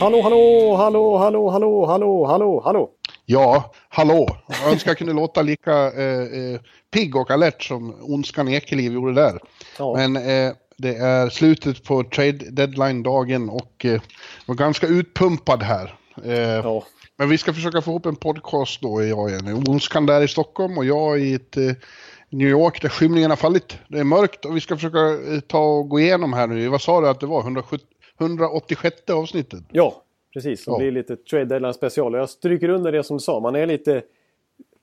Hallå, hallå, hallå, hallå, hallå, hallå, hallå, hallå. Ja, hallå. Jag önskar jag kunde låta lika eh, eh, pigg och alert som Ondskan Ekeliv gjorde där. Ja. Men eh, det är slutet på trade deadline-dagen och eh, var ganska utpumpad här. Eh, Ja. Men vi ska försöka få ihop en podcast då, jag och Jenny. Ondskan där i Stockholm och jag i ett eh, New York där skymningen har fallit. Det är mörkt och vi ska försöka eh, ta och gå igenom här nu. Vad sa du att det var? 170, 186 avsnittet? Ja, precis. Det Ja. blir lite trade deadline special. Jag stryker under det som du sa. Man är lite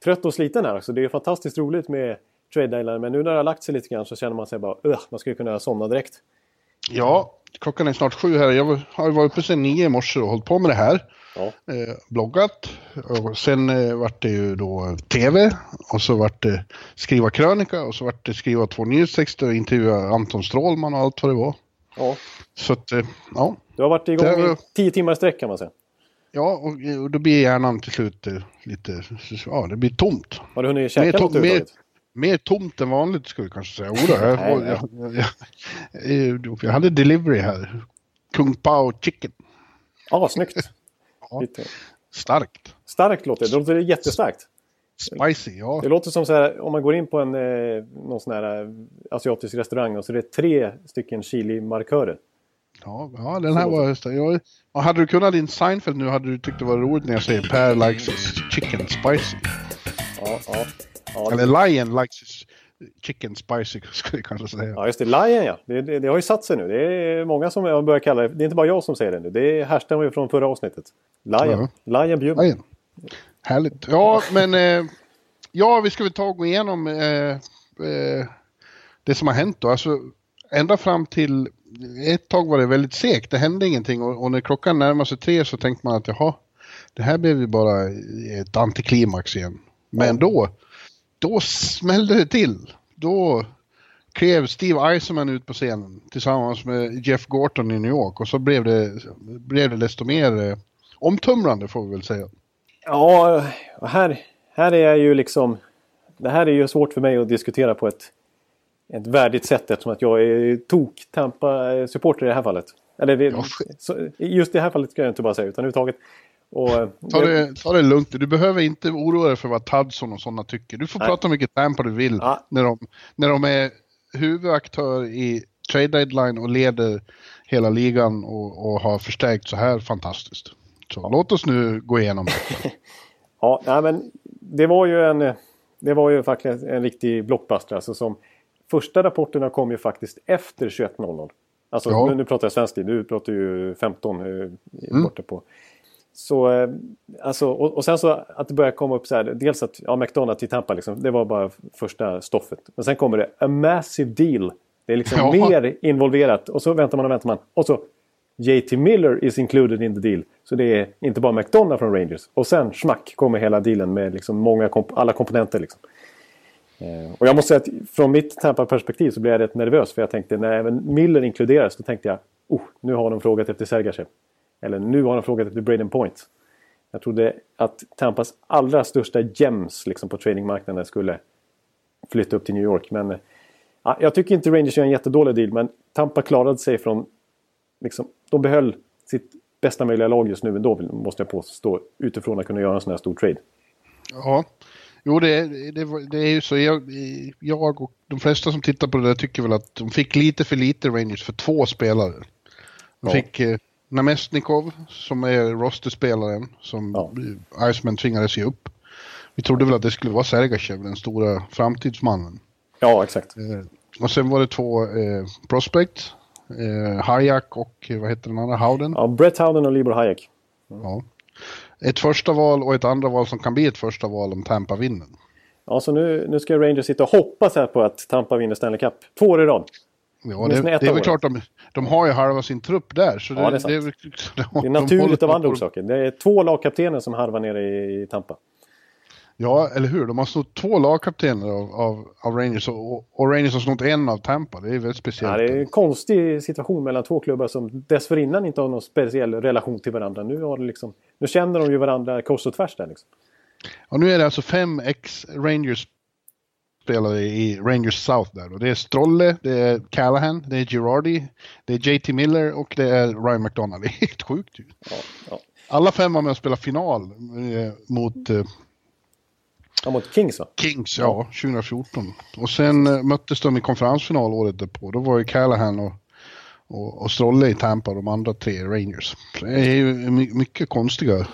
trött och sliten här. Så det är fantastiskt roligt med trade deadline. Men nu när det har lagt sig lite grann så känner man sig bara Ugh, man skulle kunna somna direkt. Ja, klockan är snart sju här. Jag har varit uppe sedan nio i morse och hållit på med det här. Ja. Eh, bloggat. Och sen eh, vart det ju då tv. Och så vart det skriva krönika. Och så vart det skriva två nyhetstexter och intervjua Anton Strålman och allt vad det var. ja. Så att, eh, ja. Du har varit igång Det i tio timmar i sträck kan man säga. Ja, och, och då blir hjärnan till slut eh, lite, ja det blir tomt. Har du hunnit Mer, käka något överhuvudtaget? mer tomt än vanligt skulle vi kanske säga. Oda, jag, jag, jag, jag, jag, jag hade delivery här. Kung Pao Chicken. Ja, snyggt. Lite Starkt. starkt låter det. Det låter jättestarkt. Spicy, ja. Det låter som så här, om man går in på en eh, någon sån här eh, asiatisk restaurang och så är det tre stycken chili-markörer. Ja, ja den här var... Jag, och hade du kunnat din Seinfeld nu hade du tyckt det var roligt när jag säger Per likes his chicken spicy. Ja, ja. Ja, Eller Lion likes his chicken spicy skulle jag kanske säga. Ja, just det. Lion ja. Det, det, det har ju satt sig nu. Det är många som börjar kalla det. Det är inte bara jag som säger det nu. Det härstammar ju från förra avsnittet. Lion. Lion Bjurman. Lion. Härligt. Ja, men... Eh, ja, vi ska väl ta och gå igenom eh, eh, det som har hänt då. Alltså, ända fram till... Ett tag var det väldigt segt. Det hände ingenting och, och när klockan närmade sig tre så tänkte man att jaha, det här blev ju bara ett antiklimax igen. Men då, då smällde det till. Då klev Steve Eisenman ut på scenen tillsammans med Jeff Gorton i New York och så blev det, blev det desto mer eh, omtumlande får vi väl säga. Ja, här, här är jag ju liksom... Det här är ju svårt för mig att diskutera på ett, ett värdigt sätt eftersom att jag är tok-Tampa-supporter i det här fallet. Eller det, Ja. så, just i det här fallet ska jag inte bara säga utan överhuvudtaget. Och, eh, Ta det, ta det lugnt. Du behöver inte oroa dig för vad Tadson och sådana tycker. Du får Nej. prata hur mycket Tampa du vill Ja. när, de, när de är huvudaktör i trade deadline och leder hela ligan och, och har förstärkt så här fantastiskt. Så låt oss nu gå igenom det. Ja, nej, men det var ju en, det var ju faktiskt en riktig blockbuster. Alltså som, första rapporterna kom ju faktiskt efter 21.00. Alltså Ja. nu, nu pratar jag svensk tid, du pratar ju 15 eh, borta på. Så, eh, alltså, och, och sen så att det börjar komma upp så här, dels att ja, McDonalds i Tampa liksom, det var bara första stoffet. Men sen kommer det a massive deal. Det är liksom Ja. mer involverat och så väntar man och väntar man. Och så JT Miller is included in the deal. Så det är inte bara McDonough från Rangers. Och sen smack kommer hela dealen med liksom många komp- alla komponenter. Liksom. Eh, och jag måste säga att från mitt Tampa-perspektiv så blev jag rätt nervös. För jag tänkte när även Miller inkluderas då tänkte jag oh, nu har de frågat efter Sergachev. Eller nu har de frågat efter Braden Point. Jag trodde att Tampas allra största gems liksom, på tradingmarknaden skulle flytta upp till New York. Men ja, jag tycker inte Rangers gör en jättedålig deal. Men Tampa klarade sig från... Liksom, de behöll sitt bästa möjliga lag just nu ändå, måste jag påstå. Utifrån att kunna göra en sån här stor trade. Ja, jo det, det, det är ju så. Jag, jag och de flesta som tittar på det där tycker väl att de fick lite för lite Rangers för två spelare. De Ja. fick eh, Namestnikov som är rosterspelaren som Ja. Iceman tvingades ge upp. Vi trodde väl att det skulle vara Sergachev, den stora framtidsmannen. Ja, exakt. Eh, och sen var det två eh, prospect. Eh, Hayek och eh, vad heter den andra? Howden. Ja, Brett Howden och Libor Hayek. Ja. Ett första val och ett andra val som kan bli ett första val om Tampa vinner. Ja, så nu, nu ska Rangers sitta och hoppas här på att Tampa vinner Stanley Cup. Två år i rad. Ja, det, det är väl klart de, de har ju halva sin trupp där. Så Ja, det är sant. det, de, Det är naturligt av andra orsaker. Det är två lagkaptener som harvar nere i, i Tampa. Ja, eller hur? De har snott två lagkaptener av, av, av Rangers och, och Rangers har snott en av Tampa. Det är väldigt speciellt. Ja, det är en konstig situation mellan två klubbar som dessförinnan inte har någon speciell relation till varandra. Nu, har det liksom, nu känner de ju varandra kors och tvärs där. Liksom. Och nu är det alltså fem ex-Rangers spelare i Rangers South där. Och det är Strolle, det är Callahan, det är Girardi, det är JT Miller och det är Ryan McDonough. Det är helt sjukt ju. Ja, ja. Alla fem var med och spelade final eh, mot eh, Ja, mot Kings va? Kings, ja, 2014. Och sen eh, möttes de i konferensfinal året därpå. Då var ju Callahan och, och, och Strolle i Tampa, de andra tre Rangers. Det är ju my- mycket konstiga...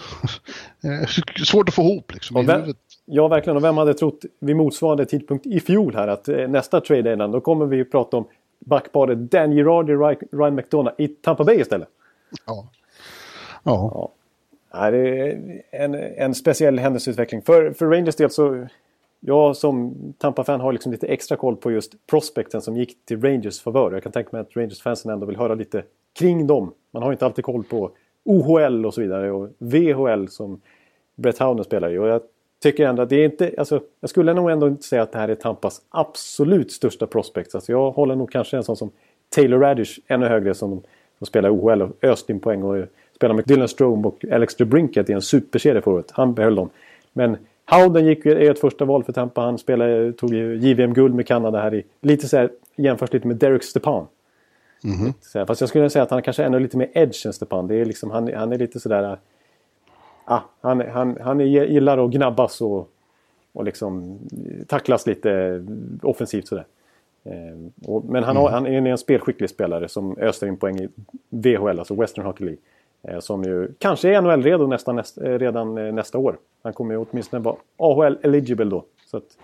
Svårt att få ihop liksom Och vem. Ja, verkligen. Och vem hade trott vid motsvarande tidpunkt i fjol här att eh, nästa trade deadline, då kommer vi prata om backparet Dan Girardi och Ry- Ryan McDonough i Tampa Bay istället. Ja. Ja. Ja, det är en, en speciell händelseutveckling. För, för Rangers del så... Jag som Tampa-fan har liksom lite extra koll på just prospekten som gick till Rangers favör. Jag kan tänka mig att Rangers-fansen ändå vill höra lite kring dem. Man har inte alltid koll på OHL och så vidare och VHL som Brett Howden spelar i. Och jag tycker ändå att det är inte... Alltså, jag skulle nog ändå inte säga att det här är Tampas absolut största prospect. Alltså, jag håller nog kanske en sån som Taylor Radish ännu högre som, som spelar i OHL och öst in poäng och spelar med Dylan Strome och Alex DeBrinket i en superserie förut. Han behöll dem. Men Howden gick, är ett första val för Tampa. Han spelade, tog JVM-guld med Kanada här i... Lite så här, jämförs lite med Derek Stepan. Så här, fast jag skulle säga att han kanske är ännu lite mer edge än Stepan. Det är liksom, han, han är lite sådär... Ah, han, han, han gillar att gnabbas och, och liksom tacklas lite offensivt sådär. Eh, och, men han, har, han är en spelskicklig spelare som öser in poäng i VHL, alltså Western Hockey League. Eh, som ju kanske är NHL-redo nästa, näst, eh, redan eh, nästa år. Han kommer ju åtminstone vara AHL-eligible då. Så att,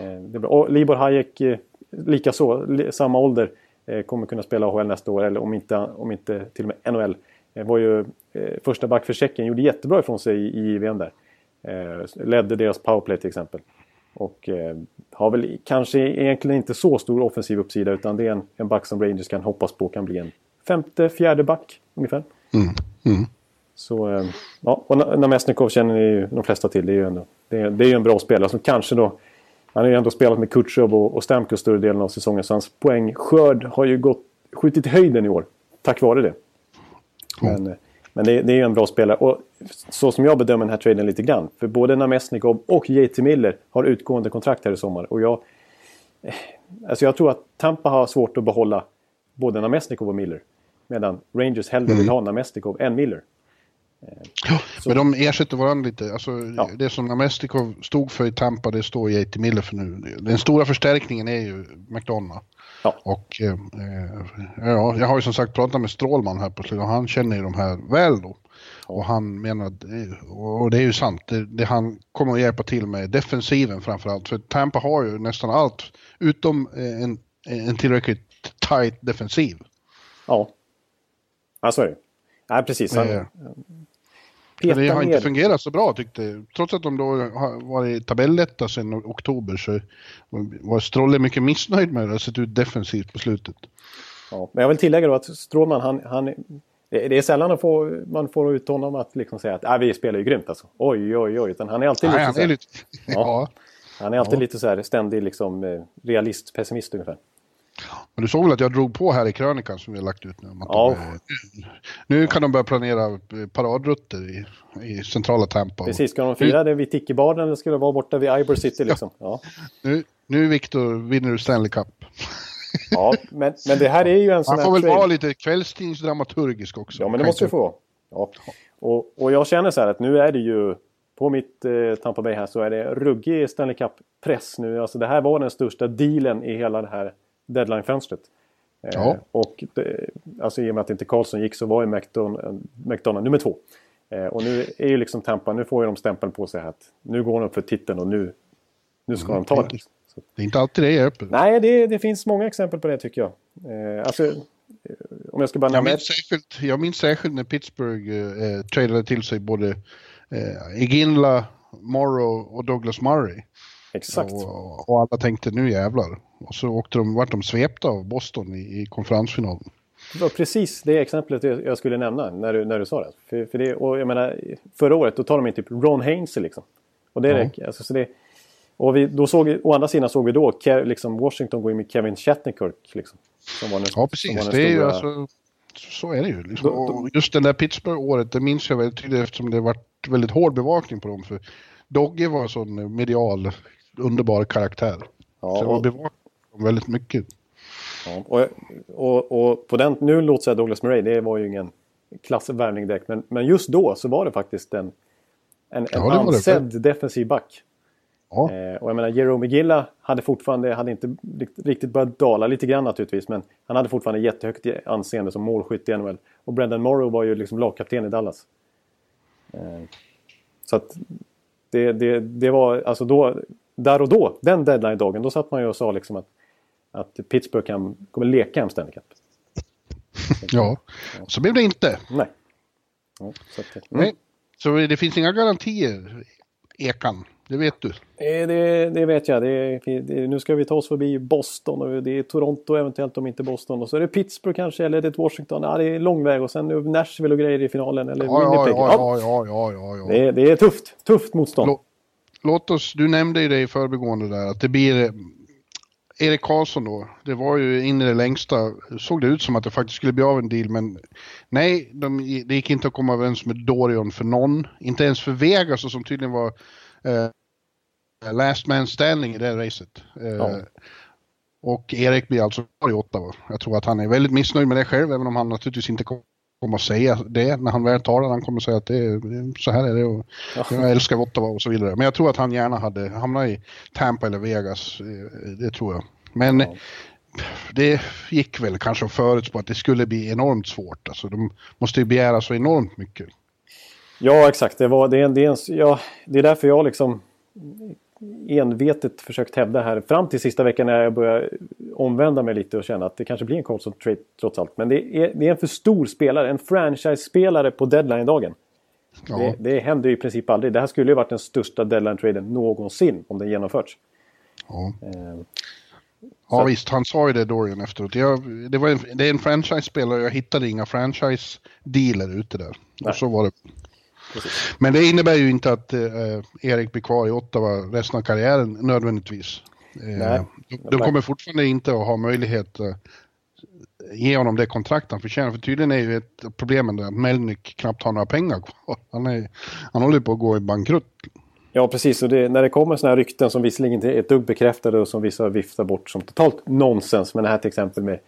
eh. Och Libor Hayek, eh, likaså, li, samma ålder, eh, kommer kunna spela AHL nästa år. Eller om inte, om inte till och med NHL. Eh, var ju eh, första back för Tjeckien, gjorde jättebra ifrån sig i, i JVM där. Eh, ledde deras powerplay till exempel. Och eh, har väl kanske egentligen inte så stor offensiv uppsida utan det är en, en back som Rangers kan hoppas på kan bli en femte, fjärde back ungefär. Så, eh, ja, och Na- Namestnikov känner ju de flesta till. Det är ju, ändå, det är, det är ju en bra spelare som kanske då... Han har ju ändå spelat med Kutjov och, och Stamkos större delen av säsongen så hans poängskörd har ju gått, skjutit i höjden i år. Tack vare det. Men, eh, men det, det är ju en bra spelare. Och så som jag bedömer den här traden lite grann. För både Namestnikov och JT Miller har utgående kontrakt här i sommar. Och jag, eh, alltså jag tror att Tampa har svårt att behålla både Namestnikov och Miller. Medan Rangers hellre vill ha Namestnikov än Miller. Ja, men de ersätter varandra lite. Alltså, Ja. Det som Namestikov stod för i Tampa, det står JT Miller för nu. Den stora förstärkningen är ju McDonough. Ja. Och eh, eh, ja, jag har ju som sagt pratat med Strålman här på slutet och han känner ju de här väl då. Och han menar, eh, och det är ju sant, det, det han kommer att hjälpa till med defensiven framförallt. För Tampa har ju nästan allt utom eh, en, en tillräckligt tight defensiv. Ja. Ja, så är det. Nej, precis. Han, Petar det har inte ner. fungerat så bra tyckte jag. Trots att de då har varit tabelletta sedan oktober så var Strolle mycket missnöjd med det. Det har sett ut defensivt på slutet. Ja. Men jag vill tillägga då att Strålman, han, han, det är sällan man får, man får ut honom att liksom säga att äh, vi spelar ju grymt alltså. Oj, oj, oj. Utan han är alltid Nej, lite, han är lite... Ja. Ja. han är alltid Ja. lite så här ständig liksom, eh, realist, pessimist ungefär. Men du såg väl att jag drog på här i krönikan som vi har lagt ut nu? Ja. de, nu kan de börja planera eh, paradrutter i, i centrala Tampa. Precis, ska de fira det vid Tiki-baren eller ska det vara borta vid Ybor City liksom? Ja. Nu, nu Victor vinner du Stanley Cup. ja men, men det här är ju en sån Han här får väl trade- vara lite kvällstidningsdramaturgisk också. Ja, men det måste du få. Ja. Och, och jag känner så här att nu är det ju på mitt eh, Tampa Bay här så är det ruggig Stanley Cup-press nu. Alltså det här var den största dealen i hela det här deadline-fönstret. Eh, Ja. Och det, alltså i och med att inte Karlsson gick så var ju McDonough, McDonough nummer två. Eh, och nu är ju liksom Tampa, nu får ju de stämpeln på sig att nu går de upp för titeln och nu, nu ska Mm, de ta det- det. Är inte alltid det hjälper. nej, det, det finns många exempel på det tycker jag. Eh, alltså, eh, om jag ska bara Jag minns, särskilt, jag minns särskilt när Pittsburgh eh, eh, tradade till sig både eh, Iginla, Morrow och Douglas Murray. Exakt. Och, och alla tänkte nu jävlar. Och så åkte de, vart de svepta av Boston i, i konferensfinalen. Det var precis det exemplet jag skulle nämna när du, när du sa det. För, för det och jag menar, förra året då tar de in typ Ron Hainsey liksom. Och det ja. räcker. Alltså, så det, och vi, då såg, å andra sidan såg vi då Ke, liksom Washington gå in med Kevin Shattenkirk. Liksom, som var den, ja, precis. Var det är ju alltså, så är det ju. Liksom. Då, då, just det där Pittsburgh-året, det minns jag väldigt tydligt eftersom det varit väldigt hård bevakning på dem. För Dogge var en sån medial, underbar karaktär. Ja, så det var bevakning väldigt mycket. Ja, och, och, och, på den, nu låter jag Douglas Murray, det var ju ingen klassvärvning direkt. Men, men just då så var det faktiskt en, en, en ja, ansedd defensiv back. Ja. Eh, och jag menar, Jerome Gilla hade fortfarande, hade inte riktigt börjat dala lite grann naturligtvis. Men han hade fortfarande jättehögt anseende som målskytt i NHL. Och Brendan Morrow var ju liksom lagkapten i Dallas. Eh, så att det, det, det var alltså då, där och då, den deadline-dagen, då satt man ju och sa liksom att, att Pittsburgh kan, kommer leka en Stanley Cup. ja, så blev det inte. Nej. Ja, så, att, mm. Nej. så det finns inga garantier, Ekan. Det vet du? Eh, det, det vet jag. Det, det, nu ska vi ta oss förbi Boston och det är Toronto eventuellt om inte Boston. Och så är det Pittsburgh kanske eller det är Washington. Ja, det är lång väg och sen Nashville och grejer i finalen. Eller ja, ja, ja, ja, ja, ja, ja. Det, det är tufft. Tufft motstånd. Lå, låt oss, du nämnde ju det i förbigående där att det blir Erik Karlsson då, det var ju in i det längsta, såg det ut som att det faktiskt skulle bli av en deal men nej, de, det gick inte att komma överens med Dorion för någon, inte ens för Vegas som tydligen var eh, last man standing i det racet. Eh, ja. Och Erik blir alltså kvar i Ottawa. Jag tror att han är väldigt missnöjd med det själv, även om han naturligtvis inte kommer att säga det när han väl talar. Han kommer att säga att det är, så här är det och ja. jag älskar Ottawa och så vidare. Men jag tror att han gärna hade hamnat i Tampa eller Vegas. Eh, det tror jag. Men ja. det gick väl kanske att förutspå att det skulle bli enormt svårt. Alltså de måste ju begära så enormt mycket. Ja, exakt. Det, var, det, är, det, är, ja, det är därför jag liksom envetet försökt hävda här fram till sista veckan när jag börjar omvända mig lite och känna att det kanske blir en Carlson trade trots allt. Men det är, det är en för stor spelare, en franchise-spelare på deadline-dagen. Ja. Det, det händer ju i princip aldrig. Det här skulle ju varit den största deadline-traden någonsin om den genomförts. Ja. Eh, ja visst, han sa ju det Dorian efteråt. Jag, det, var en, det är en franchise-spelare jag hittade inga franchise-dealer ute där. Nej. Och så var det. Precis. Men det innebär ju inte att eh, Erik blir kvar i Ottawa resten av karriären nödvändigtvis. Eh, de, de kommer fortfarande inte att ha möjlighet att ge honom det kontrakt han förtjänar. För tydligen är ju ett problem att Melnick knappt har några pengar kvar. Han, är, han håller på att gå i bankrutt. Ja, precis. Och det, när det kommer sådana här rykten som visserligen inte är ett dugg bekräftade och som vissa viftar bort som totalt nonsens. Men det här till exempel med,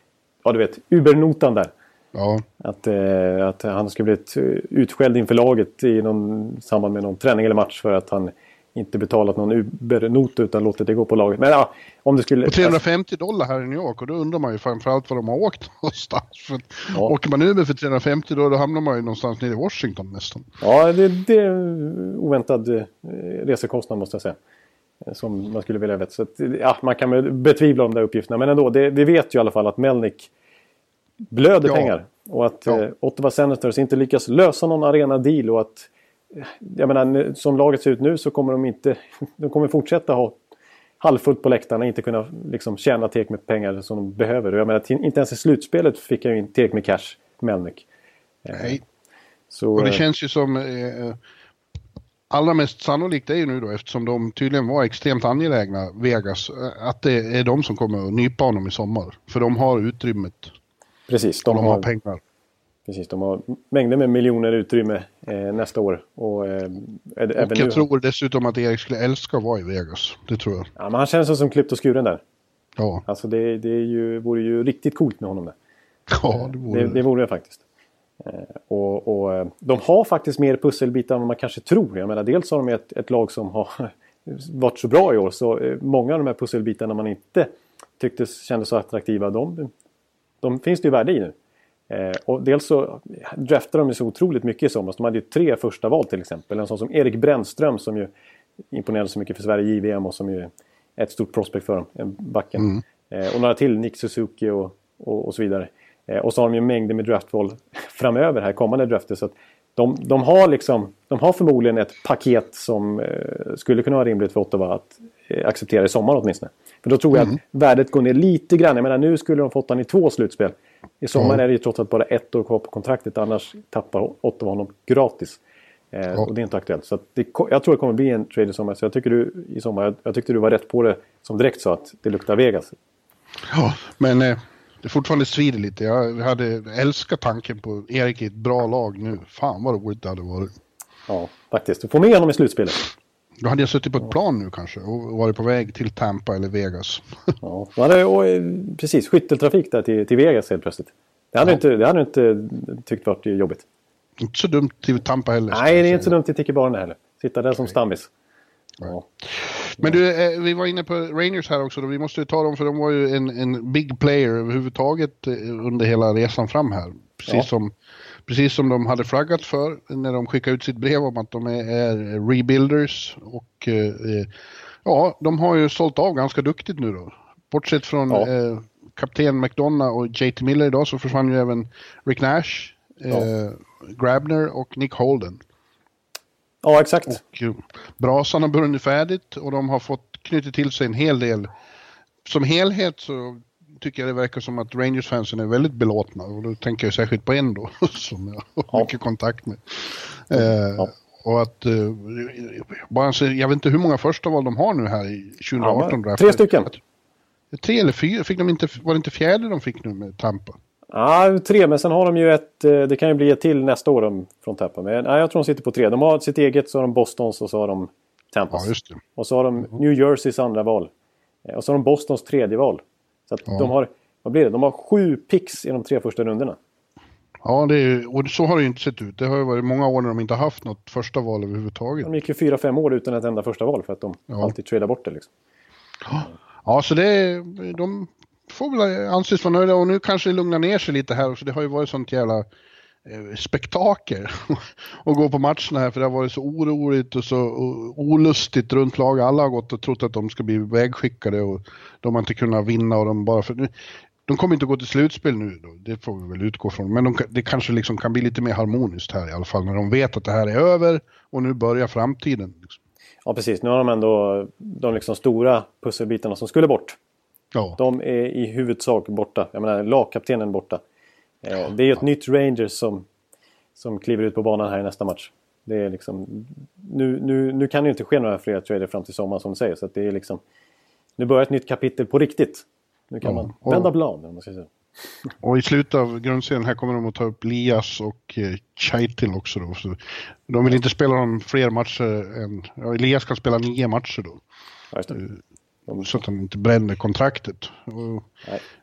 ja du vet, Ubernotan där. Ja. Att, eh, att han skulle blivit utskälld inför laget i någon samband med någon träning eller match för att han inte betalat någon Uber-nota utan låtit det gå på laget. Men ja, om det skulle... På 350 dollar här i New York och då undrar man ju framförallt var de har åkt någonstans. För ja. Åker man Uber för 350 då, då hamnar man ju någonstans nere i Washington nästan. Ja, det, det är oväntad eh, resekostnad måste jag säga. Eh, som man skulle vilja veta. Så att, ja, man kan betvivla de där uppgifterna. Men ändå, det, vi vet ju i alla fall att Melnick blöder ja. pengar. Och att ja. eh, Ottawa Senators inte lyckas lösa någon arena-deal och att eh, jag menar, som laget ser ut nu så kommer de inte... De kommer fortsätta ha halvfullt på läktarna, inte kunna liksom, tjäna tek med pengar som de behöver. Och jag menar, inte ens i slutspelet fick jag in tek med cash, Melnick. Eh, Nej. Så, och det känns ju som... Eh, allra mest sannolikt är ju nu då, eftersom de tydligen var extremt angelägna, Vegas, att det är de som kommer att nypa honom i sommar. För de har utrymmet. Precis, de, de har, har, pengar. Precis, de har mängder med miljoner utrymme eh, nästa år. Och, eh, och jag nu. tror dessutom att Erik skulle älska att vara i Vegas. Det tror jag. Ja, men han känns som klippt och skuren där. Ja. Alltså det, det är ju, vore ju riktigt coolt med honom där. Ja, det vore det. Det, det vore det faktiskt. Eh, och, och, eh, de har faktiskt mer pusselbitar än vad man kanske tror. Jag menar, dels har de ett, ett lag som har varit så bra i år. Så eh, många av de här pusselbitarna man inte tyckte kändes så attraktiva. De, de finns det ju värde i nu. Eh, och dels så draftade de ju så otroligt mycket i somras. De hade ju tre första val till exempel. En sån som Erik Brännström som ju imponerade så mycket för Sverige i JVM och som ju är ett stort prospect för dem, backen. Mm. Eh, och några till, Nick Suzuki och, och, och så vidare. Eh, och så har de ju mängder med draftval framöver här, kommande drafter. Så att de, de, har liksom, de har förmodligen ett paket som eh, skulle kunna vara rimligt för Ottawa att acceptera i sommar åtminstone. För då tror jag Mm. att värdet går ner lite grann. Jag menar nu skulle de fått honom i två slutspel. I sommar Ja. är det ju trots allt bara ett år kvar på kontraktet. Annars tappar Ottawa honom gratis. Eh, Och det är inte aktuellt. Så det, jag tror det kommer bli en trade i sommar. Så jag tycker du i sommar, jag, jag tyckte du var rätt på det som direkt sa att det luktar Vegas. Ja, men eh, det fortfarande svider lite. Jag hade älskat tanken på Erik i ett bra lag nu. Fan vad roligt det hade varit. Ja, faktiskt. Du får med honom i slutspelet. Då hade jag suttit på ett plan nu kanske och varit på väg till Tampa eller Vegas. Ja, hade, och, eh, precis, skytteltrafik där till, till Vegas helt plötsligt. Det hade, Ja. inte, det hade inte tyckt varit jobbigt. inte så dumt till Tampa heller. Nej, det är inte så dumt i Tiki-baren heller. Sitta där som stammis. Ja. Men du, eh, vi var inne på Rangers här också. Då. Vi måste ju ta dem för de var ju en, en big player överhuvudtaget eh, under hela resan fram här. Precis, som, precis som de hade flaggat för när de skickade ut sitt brev om att de är, är rebuilders. Och eh, eh, ja, de har ju sålt av ganska duktigt nu då. Bortsett från Ja. eh, kapten McDonough och JT Miller idag så försvann ju även Rick Nash, eh, Grabner och Nick Holden. ja, exakt. Och eh, brasan har brunnit färdigt och de har fått knutit till sig en hel del. Som helhet så tycker jag det verkar som att Rangers-fansen är väldigt belåtna och då tänker jag särskilt på en då som jag har mycket kontakt med. Eh, Ja. Och att, eh, bara så, jag vet inte hur många första val de har nu här i 2018 Ja, tre stycken. Tre eller fyra, fick de inte, var det inte fjärde de fick nu med Tampa? Ja, tre, men sen har de ju ett... eh, Det kan ju bli ett till nästa år de, från Tampa. Men nej, jag tror de sitter på tre. De har sitt eget, så har de Bostons och så har de Tampas. Ja. Och så har de New Jerseys andra val. Eh, Och så har de Bostons tredje val. Så Ja. de har... Vad blir det? De har sju picks i de tre första rundorna. Ja, det är, och så har det ju inte sett ut. Det har ju varit många år när de inte haft något första val överhuvudtaget. De gick ju fyra, fem år utan ett enda första val för att de Ja. alltid tradar bort det. Liksom. Ja, så det de får väl anses vara nöjda och nu kanske det lugnar ner sig lite här också. Det har ju varit sånt jävla spektakel att gå på matcherna här för det har varit så oroligt och så och olustigt runt lag. Alla har gått och trott att de ska bli vägskickade och de har inte kunnat vinna och de bara för, de kommer inte att gå till slutspel nu då, det får vi väl utgå från. Men de, det kanske liksom kan bli lite mer harmoniskt här i alla fall när de vet att det här är över och nu börjar framtiden. Liksom. Ja, precis. Nu har de ändå de liksom stora pusselbitarna som skulle bort. Ja, De är i huvudsak borta. Jag menar, lagkaptenen borta. Eh, det är ju ett nytt Rangers som, som kliver ut på banan här i nästa match. Det är liksom, nu, nu, nu kan det ju inte ske några fler trader fram till sommaren som du säger. Så det är liksom, nu börjar ett nytt kapitel på riktigt. Nu kan Ja, man och- vända blad. om man ska säga. Och i slutet av grundserien här kommer de att ta upp Lias och eh, Chaitil också då. Så de vill inte spela dem fler matcher än... Ja, Elias kan spela nio matcher då. Ja. De, Så att han inte bränner kontraktet. Och,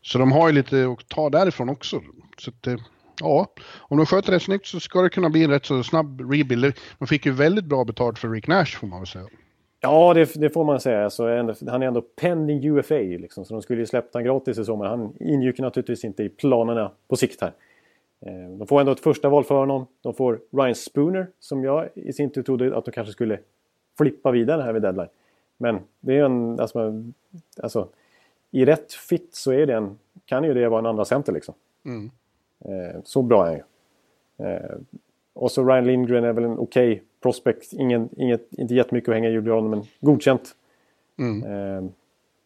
så de har ju lite att ta därifrån också. Så att, eh, ja, om de sköter det snyggt så ska det kunna bli en rätt så snabb rebuild. De fick ju väldigt bra betalt för Rick Nash får man väl säga. Ja, det, det får man säga. Så ändå, han är ändå pending UFA. Liksom, så de skulle ju släppt han gratis i sommar. Han ingick naturligtvis inte i planerna på sikt här. Eh, De får ändå ett första val för honom. De får Ryan Spooner som jag i sin tur trodde att de kanske skulle flippa vidare här vid deadline. Men det är en... Alltså, alltså, I rätt fit så är det en, kan ju det vara en andra center liksom. Mm. Eh, så bra är han ju. Eh, och så Ryan Lindgren är väl en okej prospect. Ingen, inget, inte jättemycket att hänga i julgranen men godkänt. Mm. Eh,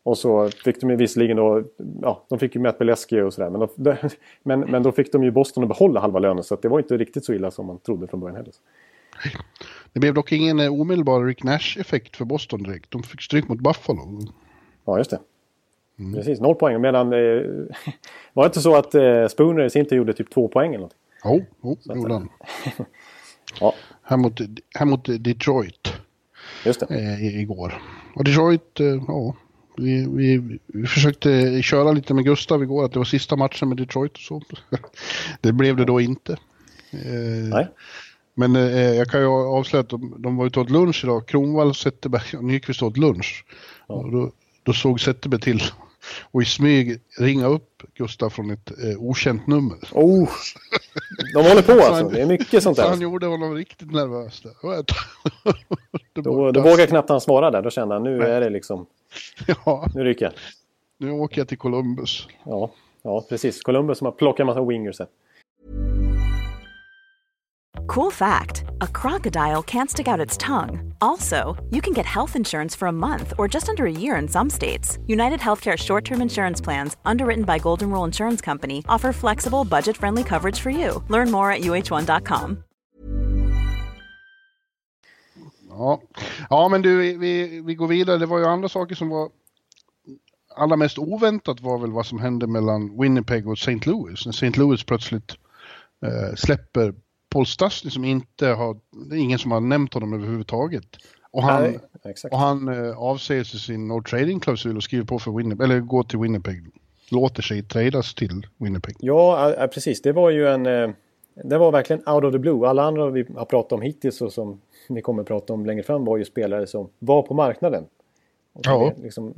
och så fick de ju visserligen då, ja, de fick ju Matt Beleski och sådär. Men, de, men, men då fick de ju Boston att behålla halva lönen så det var inte riktigt så illa som man trodde från början heller. Det blev dock ingen omedelbar Rick Nash-effekt för Boston direkt. De fick stryk mot Buffalo. Ja, just det. Precis, noll poäng. Medan, eh, var det inte så att eh, Spooner i sin tur gjorde typ två poäng eller något? Jo, jo, det gjorde han. Ja, Här mot, här mot Detroit. just det. eh, igår. Och Detroit, eh, ja, vi, vi, vi försökte köra lite med Gustav igår att det var sista matchen med Detroit och så. det blev det då inte. Eh, Nej. Men eh, jag kan ju avslöja att de, de var ute och åt lunch idag. Kronwall, Zetterberg och Nyqvist åt lunch. Och då, då såg Zetterberg till och i smyg ringa upp Gustav från ett eh, okänt nummer. Oh, de håller på alltså. han- Det är mycket sånt Så där. han gjorde honom riktigt nervös. Där. Det Då, var- då vågar knappt han svara där. Då kände han nu Nej. är det liksom, Ja, nu ryker jag. nu åker jag till Columbus. Ja, ja, precis. Columbus som har plockat en massa wingers här. Cool fact a crocodile can't stick out its tongue. Also, you can get health insurance for a month or just under a year in some states. United Healthcare short term insurance plans, underwritten by Golden Rule Insurance Company, offer flexible, budget friendly coverage for you. Learn more at uh1.com. Ja. ja, men du, vi, vi går vidare. Det var ju andra saker som var allra mest oväntat var väl vad som hände mellan Winnipeg och St. Louis. När St. Louis plötsligt eh, släpper Paul Stastny som inte har, det är ingen som har nämnt honom överhuvudtaget. Och han, Nej, och han eh, avsäger sig sin no trading-klausul och skriver på för Winnipeg, eller går till Winnipeg. Låter sig tradas till Winnipeg. Ja, precis. Det var ju en... Eh, det var verkligen out of the blue. Alla andra vi har pratat om hittills och som vi kommer att prata om längre fram var ju spelare som var på marknaden. Ja. Liksom,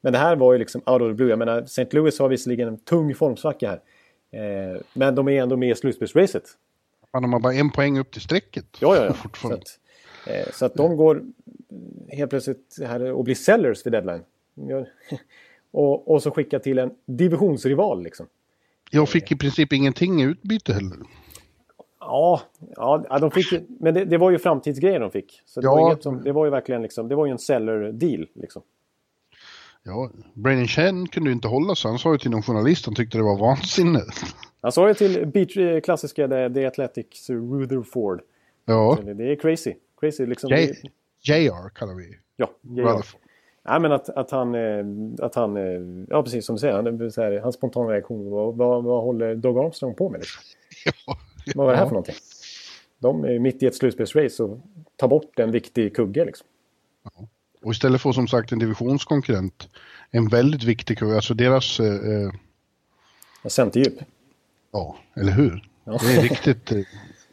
men det här var ju liksom out of the blue. Jag menar, St. Louis har visserligen en tung formsvacka här. Eh, men de är ändå med i slutspelsracet. Han har bara en poäng upp till strecket. Ja, ja, ja. Så att, eh, så att de går helt plötsligt här och blir sellers vid deadline. Och, och så skicka till en divisionsrival liksom. Jag fick i princip ingenting i utbyte heller. Ja, ja de fick, men det, det var ju framtidsgrejer de fick. Så det, Ja. var, som, det var ju verkligen liksom, det var ju en seller deal. Liksom. Ja, Brennan Chen kunde ju inte hålla sig. Han sa ju till någon journalist han tyckte det var vansinne. Han sa ju till beach, eh, klassiska The, Athletics Rutherford. Ja, Det, det är crazy. Crazy liksom. J- JR kallar vi ja, ja, Rutherford. Nej, men att, att han, eh, att han, eh, ja precis som du säger, han, så här, hans spontana reaktion. Vad, vad, vad håller Doug Armstrong på med? Liksom? Ja. Vad var det här Ja. för någonting? De är mitt i ett slutspelsrace och tar bort en viktig kugge liksom. Och istället för som sagt en divisionskonkurrent, en väldigt viktig kugge, alltså deras, eh, Centerdjup. Ja, eller hur? Ja. Det är riktigt,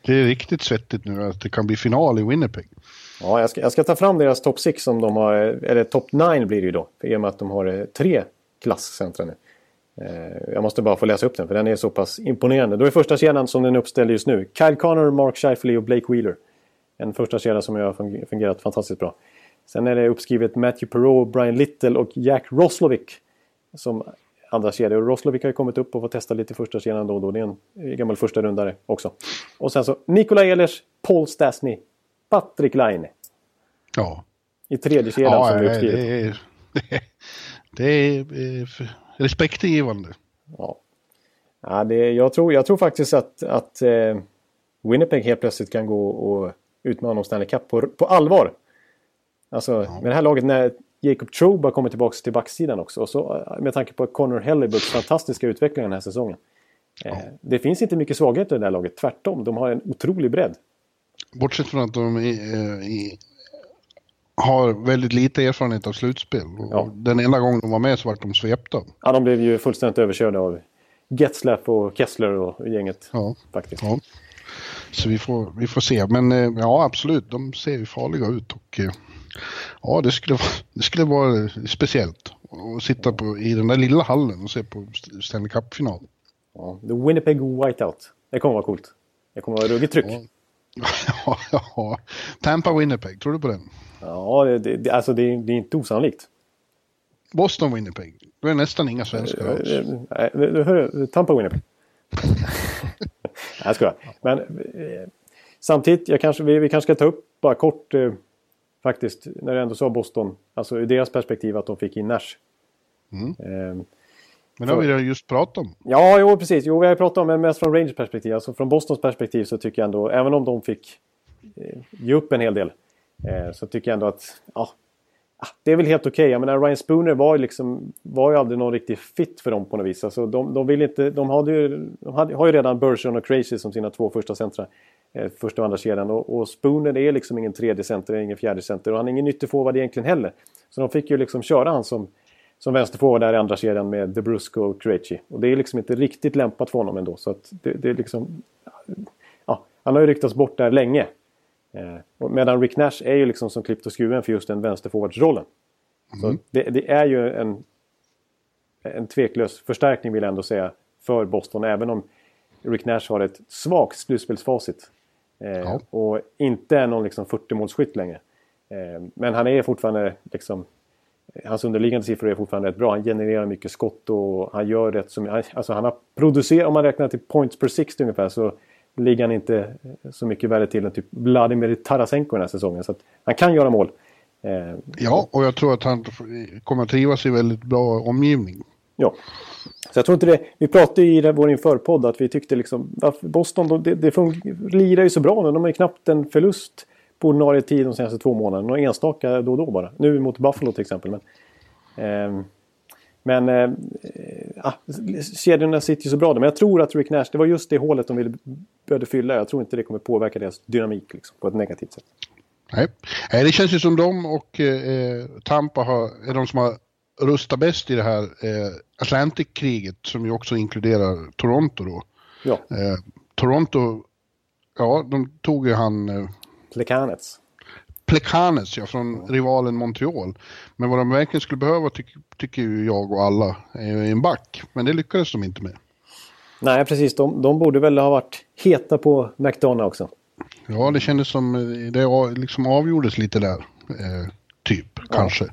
det är riktigt svettigt nu att det kan bli final i Winnipeg. Ja, jag ska, jag ska ta fram deras top 6 som de har, eller top 9 blir det ju då. I och med att de har eh, tre klasscentra nu. Eh, Jag måste bara få läsa upp den för den är så pass imponerande. Då är första kedjan som den är uppställd just nu. Kyle Connor, Mark Scheifele och Blake Wheeler. En första kedja som har fung- fungerat fantastiskt bra. Sen är det uppskrivet Matthew Perreault, Brian Little och Jack Roslovic. Som andra kedja. Och Roslovic har ju kommit upp och fått testa lite första kedjan då och då. Det är en eh, gammal första rundare också. Och sen så Nikola Ehlers, Paul Stastny, Patrik Laine. Ja, I tredje kedjan ja som är det, uppskrivet. det, är, det är eh, f- respektingivande. Ja. Ja, det, jag, tror, jag tror faktiskt att, att eh, Winnipeg helt plötsligt kan gå och utmana om Stanley Cup på, på allvar. Alltså med det här laget när Jacob Trobe har kommit tillbaka till backsidan också. Och så, eh, med tanke på Connor Hellebucks fantastiska utveckling den här säsongen. Eh, Det finns inte mycket svagheter i det här laget. Tvärtom, de har en otrolig bredd. Bortsett från att de i, eh, i, har väldigt lite erfarenhet av slutspel. Ja. Den enda gången de var med så vart de svepta. Ja, de blev ju fullständigt överkörda av Getzlaff och Kessler och gänget. Ja. Faktiskt. Ja. Så vi får, vi får se. Men ja, absolut, de ser ju farliga ut. Och, ja, det skulle, vara, det skulle vara speciellt att sitta på, i den där lilla hallen och se på Stanley Cup-final. Ja, The Winnipeg Whiteout. Det kommer vara coolt. Det kommer vara ruggigt tryck. Ja. Ja, ja. Tampa Winnipeg, tror du på den? Ja, det, det, alltså det, det är inte osannolikt. Boston Winnipeg, då är nästan inga svenskar alls. Eh, Nej, du hör Tampa Winnipeg. Nej, jag skojar. Men eh, samtidigt, jag kanske, vi, vi kanske ska ta upp bara kort eh, faktiskt, när du ändå sa Boston, alltså ur deras perspektiv att de fick in Nash. Mm. Eh, Men det har vi just pratat om. Ja, jo precis. Jo, vi har ju pratat om det mest från Rangers perspektiv. Alltså från Bostons perspektiv så tycker jag ändå, även om de fick eh, ge upp en hel del, eh, så tycker jag ändå att ja, Ah, det är väl helt okej. Jag menar, Ryan Spooner var ju, liksom, var ju aldrig någon riktig fit för dem på något vis. Alltså, de, de, vill inte, de, hade ju, de hade, har ju redan Bergeron och Crazy som sina två första centra. Eh, första och andra kedjan. Och, och Spooner är liksom ingen tredje center, ingen fjärde center. Och han är ingen ytterforward egentligen heller. Så de fick ju liksom köra han som som vänsterforward där i andra kedjan med DeBrusco och Krejci. Och det är liksom inte riktigt lämpat för honom ändå. Så att det, det är liksom... Ja, han har ju ryktats bort där länge. Eh, medan Rick Nash är ju liksom som klippt och skuren för just den vänsterforwardsrollen. Så det, det är ju en, en tveklös förstärkning vill jag ändå säga för Boston. Även om Rick Nash har ett svagt slutspelsfacit. Eh, Ja. Och inte är någon liksom 40-målsskytt längre. Eh, men han är fortfarande liksom Hans underliggande siffror är fortfarande rätt bra. Han genererar mycket skott och han gör rätt som... Alltså han har producerat, om man räknar till points per 60 ungefär, så ligger inte så mycket värre till än typ Vladimir Tarasenko den här säsongen. Så han kan göra mål. Eh, ja, och jag tror att han kommer att trivas i väldigt bra omgivning. Ja. Så jag tror inte det. Vi pratade i vår införpodd att vi tyckte liksom Boston, det, det lirar ju så bra nu. De har ju knappt en förlust på ordinarie tid de senaste två månaderna. Några enstaka då och då bara. Nu mot Buffalo till exempel. Men, eh, men eh, ah, kedjorna sitter ju så bra. Men jag tror att Rick Nash, det var just det hålet de ville, började fylla. Jag tror inte det kommer påverka deras dynamik liksom, på ett negativt sätt. Nej, det känns ju som de och eh, Tampa har, är de som har rustat bäst i det här eh, Atlantic-kriget som ju också inkluderar Toronto då. Ja. Eh, Toronto, ja de tog ju han... Eh, Plekanets. Plekanec, ja, från rivalen Montreal. Men vad de verkligen skulle behöva, ty tycker ju jag och alla, är en back. Men det lyckades de inte med. Nej, precis. De, de borde väl ha varit heta på McDonough också. Ja, det kändes som det liksom avgjordes lite där. Eh, typ, ja. kanske.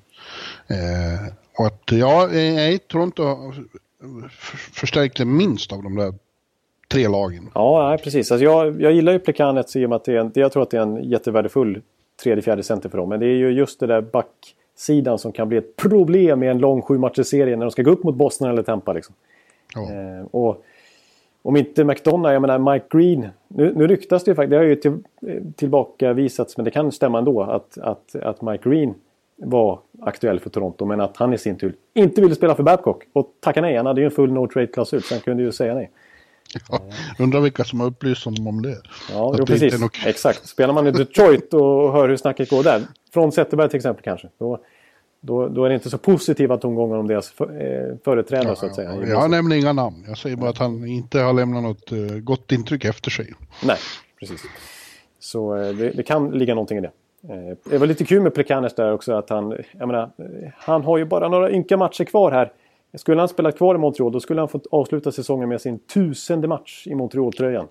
Eh, och att, ja, nej, Toronto förstärkte minst av de där tre lagen. Ja, nej, precis. Alltså jag, jag gillar ju Plekanets i och med att det är en, jag tror att det är en jättevärdefull tredje, fjärde center för dem. Men det är ju just det där backsidan som kan bli ett problem i en lång sju serie när de ska gå upp mot Boston eller Tampa. Liksom. Ja. Eh, och om inte McDonough, jag menar Mike Green. Nu, nu ryktas det ju faktiskt, det har ju till, tillbakavisats men det kan stämma ändå att, att, att Mike Green var aktuell för Toronto men att han i sin tur inte ville spela för Babcock. Och tacka nej, han hade ju en full no trade-klausul så han kunde ju säga nej. Ja, undrar vilka som har upplyst honom om det. Ja, jo, precis. Något... Exakt. Spelar man i Detroit och hör hur snacket går där. Från Zetterberg till exempel kanske. Då, då, då är det inte så positiva tongångar om deras för, eh, företrädare ja, så att säga. Jag nämner inga namn. Jag säger bara att han inte har lämnat något uh, gott intryck efter sig. Nej, precis. Så eh, det, det, kan ligga någonting i det. Eh, det var lite kul med Plekanes där också att han, jag menar, han har ju bara några ynka matcher kvar här. Skulle han spela kvar i Montreal då skulle han fått avsluta säsongen med sin tusende match i Montreal-tröjan.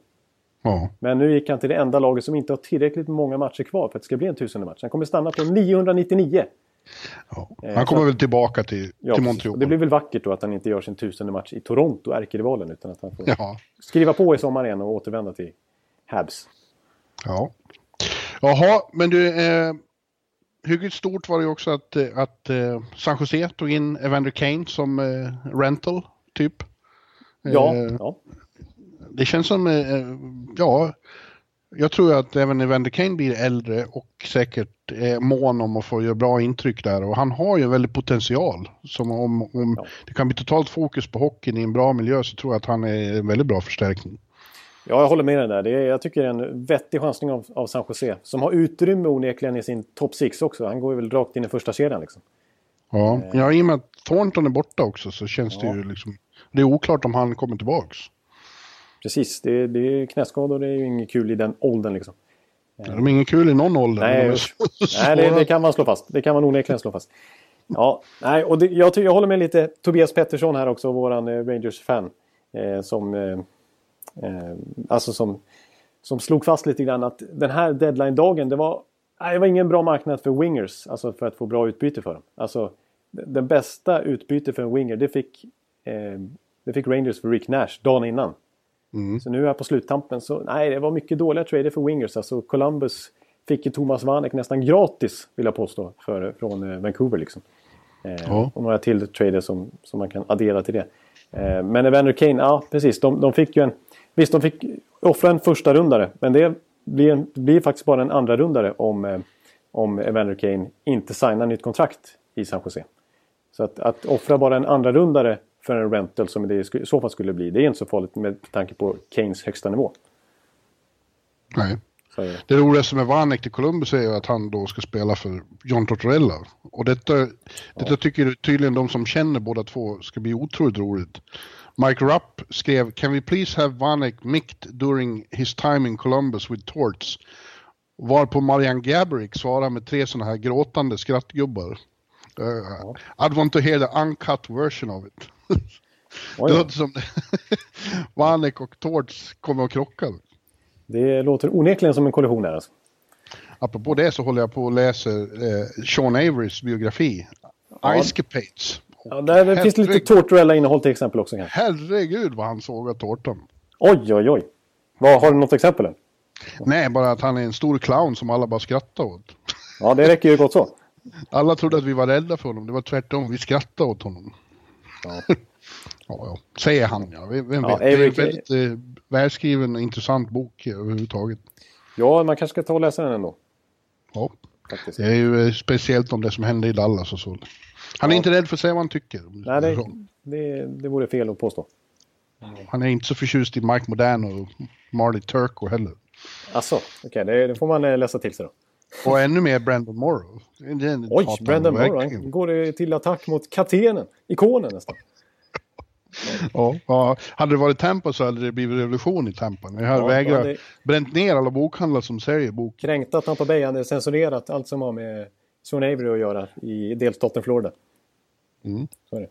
Ja. Men nu gick han till det enda laget som inte har tillräckligt många matcher kvar för att det ska bli en tusende match. Han kommer stanna på 999. Ja. Eh, han kommer väl tillbaka till, ja, till Montreal. Det blir väl vackert då att han inte gör sin tusende match i Toronto, ärkerivalen, utan att han får ja. skriva på i sommar igen och återvända till Habs. Ja. Jaha, men du, eh, hyggligt stort var det ju också att, eh, att eh, San Jose tog in Evander Kane som eh, rental, typ. Ja, eh, ja. Det känns som, eh, ja, jag tror att även Evander Kane blir äldre och säkert är mån om att få göra bra intryck där. Och han har ju en väldig potential. Som om, om ja. det kan bli totalt fokus på hockeyn i en bra miljö så tror jag att han är en väldigt bra förstärkning. Ja, jag håller med dig där. Det är, jag tycker det är en vettig chansning av, av San Jose. Som har utrymme onekligen i sin top 6 också. Han går väl rakt in i första kedjan liksom. Ja, eh. ja i och med att Thornton är borta också så känns ja. det ju liksom... Det är oklart om han kommer tillbaks. Precis, det, det är knäskador det är ju inget kul i den åldern liksom. De är inget kul i någon ålder. Nej, nej det, det, kan man slå fast. Det kan man onekligen slå fast. Ja, nej, och det, jag, jag håller med lite Tobias Pettersson här också, våran eh, Rangers-fan. Eh, som, eh, alltså som, som slog fast lite grann att den här deadline-dagen, det var, det var ingen bra marknad för wingers. Alltså för att få bra utbyte för dem. Alltså, den bästa utbyte för en winger, det fick, eh, det fick Rangers för Rick Nash dagen innan. Mm. Så nu är jag på sluttampen så nej, det var mycket dåliga trader för wingers. Alltså Columbus fick ju Thomas Vanek nästan gratis vill jag påstå för, från eh, Vancouver liksom. Eh, ja. Och några till trader som, som man kan addera till det. Eh, men Evander Kane, ja precis, de, de fick ju en... Visst, de fick offra en första rundare men det blir, blir faktiskt bara en andra rundare om, eh, om Evander Kane inte signar nytt kontrakt i San Jose. Så att, att offra bara en andra rundare för en rental som det i så fall skulle bli. Det är inte så farligt med tanke på Kanes högsta nivå. Nej. Det roligaste med Vanek till Columbus är ju att han då ska spela för John Tortorella. Och detta, ja. detta tycker tydligen de som känner båda två ska bli otroligt roligt. Mike Rupp skrev “Can we please have Vanek micked during his time in Columbus with Torts?” Varpå Marianne Gabrick svarar med tre sådana här gråtande skrattgubbar. Uh, ja. I'd want to hear the uncut version of it. det låter som Vanek och Torts kommer att krocka. Det låter onekligen som en kollision där alltså. Apropå det så håller jag på och läser eh, Sean Averys biografi. Ja. Icecapades. Ja, där det finns lite Tortorella-innehåll till exempel också. Kanske. Herregud vad han sågar tårtan. Oj, oj, oj. Vad, har du något exempel? Än? Nej, bara att han är en stor clown som alla bara skrattar åt. Ja, det räcker ju gott så. Alla trodde att vi var rädda för honom. Det var tvärtom. Vi skrattade åt honom. Ja. ja, ja. Säger han ja. Vem vet? Ja, det är en väldigt eh, välskriven och intressant bok överhuvudtaget. ja, man kanske ska ta och läsa den ändå. Ja. Faktiskt. Det är ju eh, speciellt om det som hände i Dallas och så. Han är Ja. inte rädd för att säga vad han tycker. Nej, det, det, det vore fel att påstå. Han är inte så förtjust i Mike Modano och Marley Turco heller. Alltså, okej, det, det får man eh, läsa till sig då. Och ännu mer Brandon Morrow. Oj, Brandon Morrow, han går eh, till attack mot kaptenen, ikonen nästan. Ja, ja, hade det varit Tampa så hade det blivit revolution i Tampa. Ni har Ja, vägrat det- bränt ner alla bokhandlar som säljer bok. Kränkta Tampa Bay hade censurerat allt som har med Sean Avery att göra i delstaten Florida. Mm. Så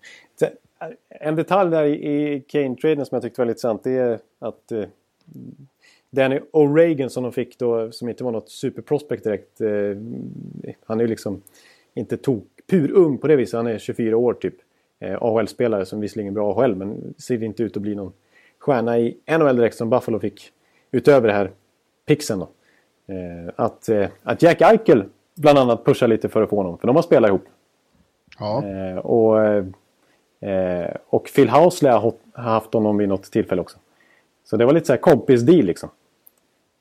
En detalj där i Kane-traden som jag tyckte var lite sant det är att eh, Danny O'Regan som de fick då, som inte var något superprospect direkt. Eh, han är ju liksom inte tok purung på det viset. Han är 24 år typ. Eh, AHL-spelare som visserligen är bra AHL men ser inte ut att bli någon stjärna i NHL direkt som Buffalo fick utöver det här pixen då. Eh, att, eh, att Jack Eichel bland annat pushar lite för att få honom. För de har spelat ihop. Ja, Eh, och, eh, och Phil Housley har haft honom vid något tillfälle också. Så det var lite så här kompis-deal liksom.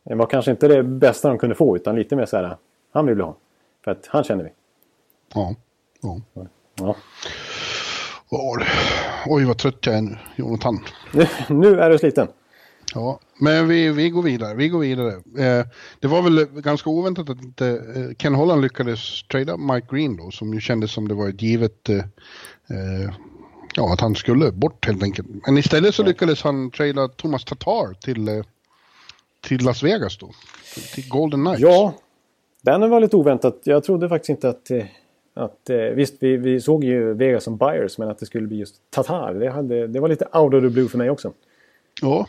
Det var kanske inte det bästa de kunde få utan lite mer så här, han vill vi ha. För att han känner vi. ja. ja. Ja. Oj, Oj, vad trött jag är nu, Jonathan. Nu, nu är du sliten. Ja, men vi, vi går vidare. Vi går vidare. Eh, det var väl ganska oväntat att inte eh, Ken Holland lyckades trada Mike Green då, som ju kändes som det var ett givet eh, eh, ja, att han skulle bort helt enkelt. Men istället så lyckades han trada Thomas Tatar till, eh, till Las Vegas då, till, till Golden Knights. Ja, den var lite oväntat. Jag trodde faktiskt inte att... eh, att eh, visst, vi, vi såg ju Vegas som buyers, men att det skulle bli just Tatar. Det, hade, det var lite out of the blue för mig också. Ja.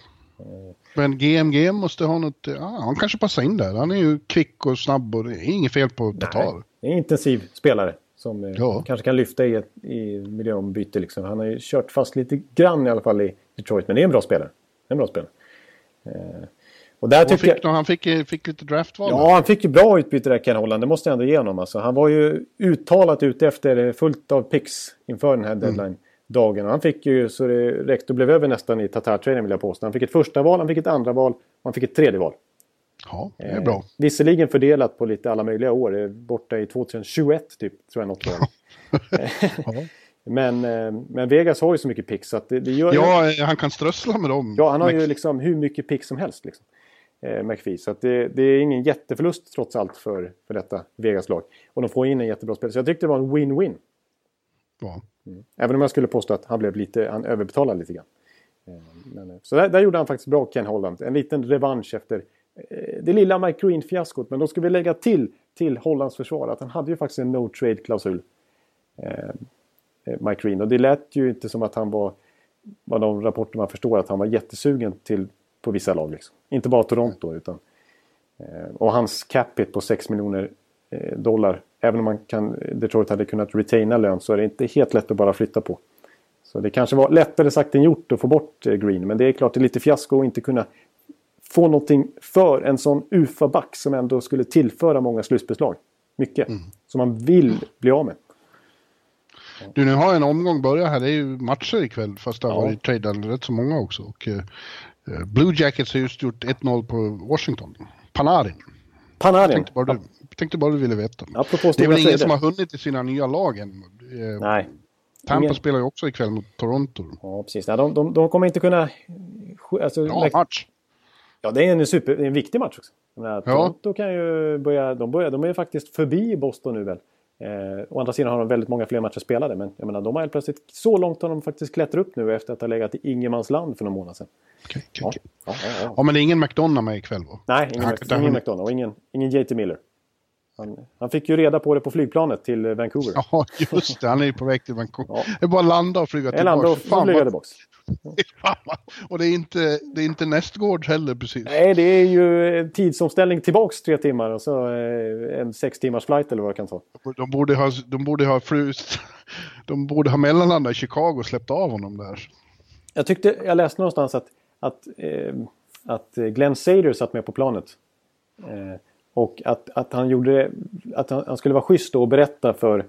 Men GMG måste ha något, ja, han kanske passar in där. Han är ju kvick och snabb och det är inget fel på Tatar. Det är en intensiv spelare som eh, Ja. kanske kan lyfta i, ett, i miljöombyte. Liksom. Han har ju kört fast lite grann i alla fall i Detroit, men det är en bra spelare. En bra spelare. Eh, och där tycker jag... fick, han fick, fick lite draftval. Ja, han fick ju bra utbyte där Ken Holland. Det måste jag ändå ge honom. Alltså, han var ju uttalat ute efter fullt av picks inför den här deadline-dagen. Och Han fick ju så det räckte och blev över nästan i Tatar-traden vill jag påstå. Han fick ett första val, han fick ett andra val och han fick ett tredje val. Ja, det är bra. Eh, visserligen fördelat på lite alla möjliga år. Borta i 2021 typ, tror jag något år. men, eh, men Vegas har ju så mycket picks så att det, det gör... Ja, eh, han kan strössla med dem. Ja, han har Men- ju liksom hur mycket pick som helst. Liksom. Eh, McPhee. Så att det, det är ingen jätteförlust trots allt för, för detta Vegas-lag. Och de får in en jättebra spelare. Så jag tyckte det var en win-win. Ja. Även om jag skulle påstå att han blev lite, han överbetalade lite grann. Eh, Men, eh, så där, där gjorde han faktiskt bra Ken Holland. En liten revansch efter eh, det lilla Mike Green-fiaskot. Men då ska vi lägga till, till Hollands försvar att han hade ju faktiskt en no trade-klausul. Eh, eh, Mike Green. Och det lät ju inte som att han var, vad de rapporter man förstår, att han var jättesugen till på vissa lag. Liksom. Inte bara Toronto utan eh, och hans cap på 6 miljoner eh, dollar. Även om man kan, Detroit hade kunnat retaina lön så är det inte helt lätt att bara flytta på. Så det kanske var lättare sagt än gjort att få bort eh, Green. Men det är klart det är lite fiasko att inte kunna få någonting för en sån UFA-back som ändå skulle tillföra många slutbeslag. Mycket. Som man vill bli av med. Du, nu har en omgång börjat här. Det är ju matcher ikväll, fast det har Ja. varit tradade rätt så många också. Och, Blue Jackets har just gjort 1-0 på Washington. Panarin. Panarin. Tänkte bara, du, tänkte bara du ville veta. Apropå Det är väl ingen som har hunnit i sina nya lag än. Eh, Nej. Tampa ingen- spelar ju också ikväll mot Toronto. Ja, precis. Nej, de, de, de kommer inte kunna... Alltså, Bra match. Ja, det är en, super, en viktig match också. Menar, Ja. Toronto kan ju börja... De, börjar, de är ju faktiskt förbi Boston nu väl. Eh, å andra sidan har de väldigt många fler matcher spelade. Men jag menar, de har helt plötsligt... Så långt har de faktiskt klättrat upp nu efter att ha legat i ingenmansland för några månader sedan. Okej, okej, Ja, okej. ja, ja, ja. Ja, men det är ingen McDonough med ikväll va? Nej, ingen, har ingen McDonough och ingen, ingen JT Miller. Han, han fick ju reda på det på flygplanet till eh, Vancouver. Ja, just det. Han är ju på väg till Vancouver. Ja. Det är bara att landa och flyga tillbaka. och Fan, flyga vad- Och det är inte, det är inte nästgårds heller precis. Nej, det är ju en tidsomställning tillbaks tre timmar och så eh, en sex timmars flight eller vad det kan ta. De borde ha, de borde ha frust. De borde ha mellanlandat i Chicago och släppt av honom där. Jag tyckte, jag läste någonstans att, att eh, att Glenn Sader satt med på planet. Eh, och att, att han gjorde att han, han skulle vara schysst och berätta för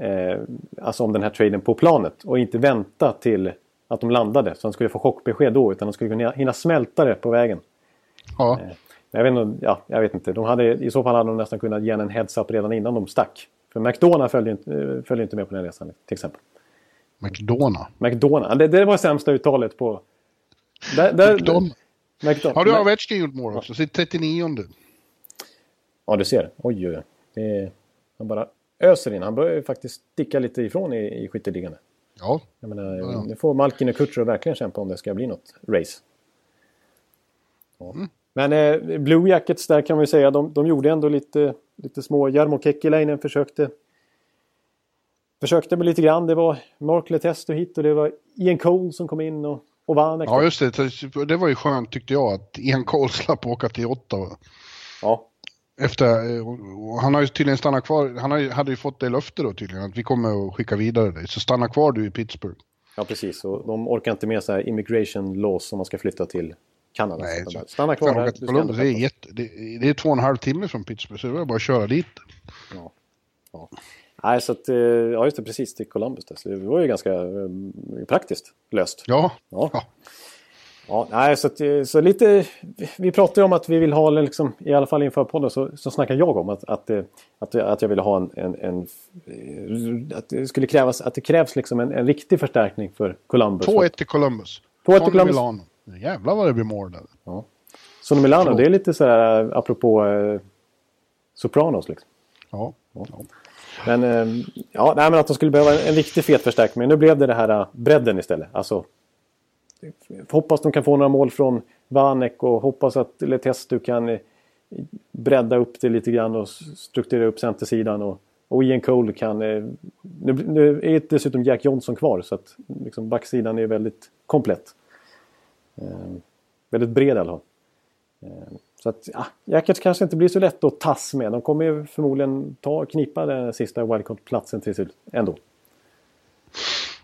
eh, alltså om den här traden på planet och inte vänta till att de landade. Så han skulle få chockbesked då utan han skulle kunna hinna smälta det på vägen. Ja. Eh, jag, vet inte, ja, jag vet inte. De hade, I så fall hade de nästan kunnat ge en heads-up redan innan de stack. För McDonald följde inte, eh, följde inte med på den resan till exempel. McDonald. McDonald, det, det var sämsta uttalet på... Där, där. McDonald. Har du Ovechkin gjort mål också? Sitt 39 Ja, du ser. Oj, oj, oj. Han bara öser in. Han börjar faktiskt sticka lite ifrån i, i skytteligan. Ja. Jag menar, Ja. Nu får Malkin och Kutjerov verkligen kämpa om det ska bli något race. Ja. Mm. Men eh, Blue Jackets där kan vi säga, de, de gjorde ändå lite, lite små... Jarmo Kekkiläinen försökte... Försökte med lite grann. Det var Mark Letesto hit och det var Ian Cole som kom in och, och vann. ja, just det. Det var ju skönt tyckte jag att Ian Cole slapp åka till Ottawa. Ja, Efter, eh, han har ju tydligen stannat kvar. Han hade ju fått det löfte då tydligen att vi kommer att skicka vidare dig. Så stanna kvar du i Pittsburgh. ja, precis. Och de orkar inte med så här immigration laws om man ska flytta till Kanada. Nej, Så Stanna kvar här. du Columbus, det är, jätte, det, det är två och en halv timme från Pittsburgh så det är bara att köra dit. Ja. Ja. Nej, så att, eh, ja just det, precis till Columbus. Så det var ju ganska eh, praktiskt löst. Ja. Ja. Ja. Ja, nej, så, att, eh, så lite... Vi pratade ju om att vi vill ha, liksom, i alla fall inför podden, så, så snackade jag om att, att, eh, att, att jag ville ha en... en, en eh, att det skulle krävas, att det krävs liksom en, en riktig förstärkning för Columbus. 2-1 till Columbus. 2-1 till Columbus. Milano. Jävlar vad det blir mål där. Ja. Sono Milano, Förlåt. det är lite så här eh, apropå eh, Sopranos liksom. Ja. Ja. Men, eh, ja, nej, men att de skulle behöva en, en riktig fet förstärkning. Men nu blev det det här bredden istället. Alltså, hoppas de kan få några mål från Vanek och hoppas att Letestu kan eh, bredda upp det lite grann och strukturera upp centersidan. Och, och Ian Cole kan... Eh, nu, nu är dessutom Jack Johnson kvar så att liksom, backsidan är väldigt komplett. Eh, väldigt bred i alla fall. Eh, så att, ja, Jackets kanske inte blir så lätt att tas med. De kommer ju förmodligen ta, knipa den sista wildcard-platsen till slut ändå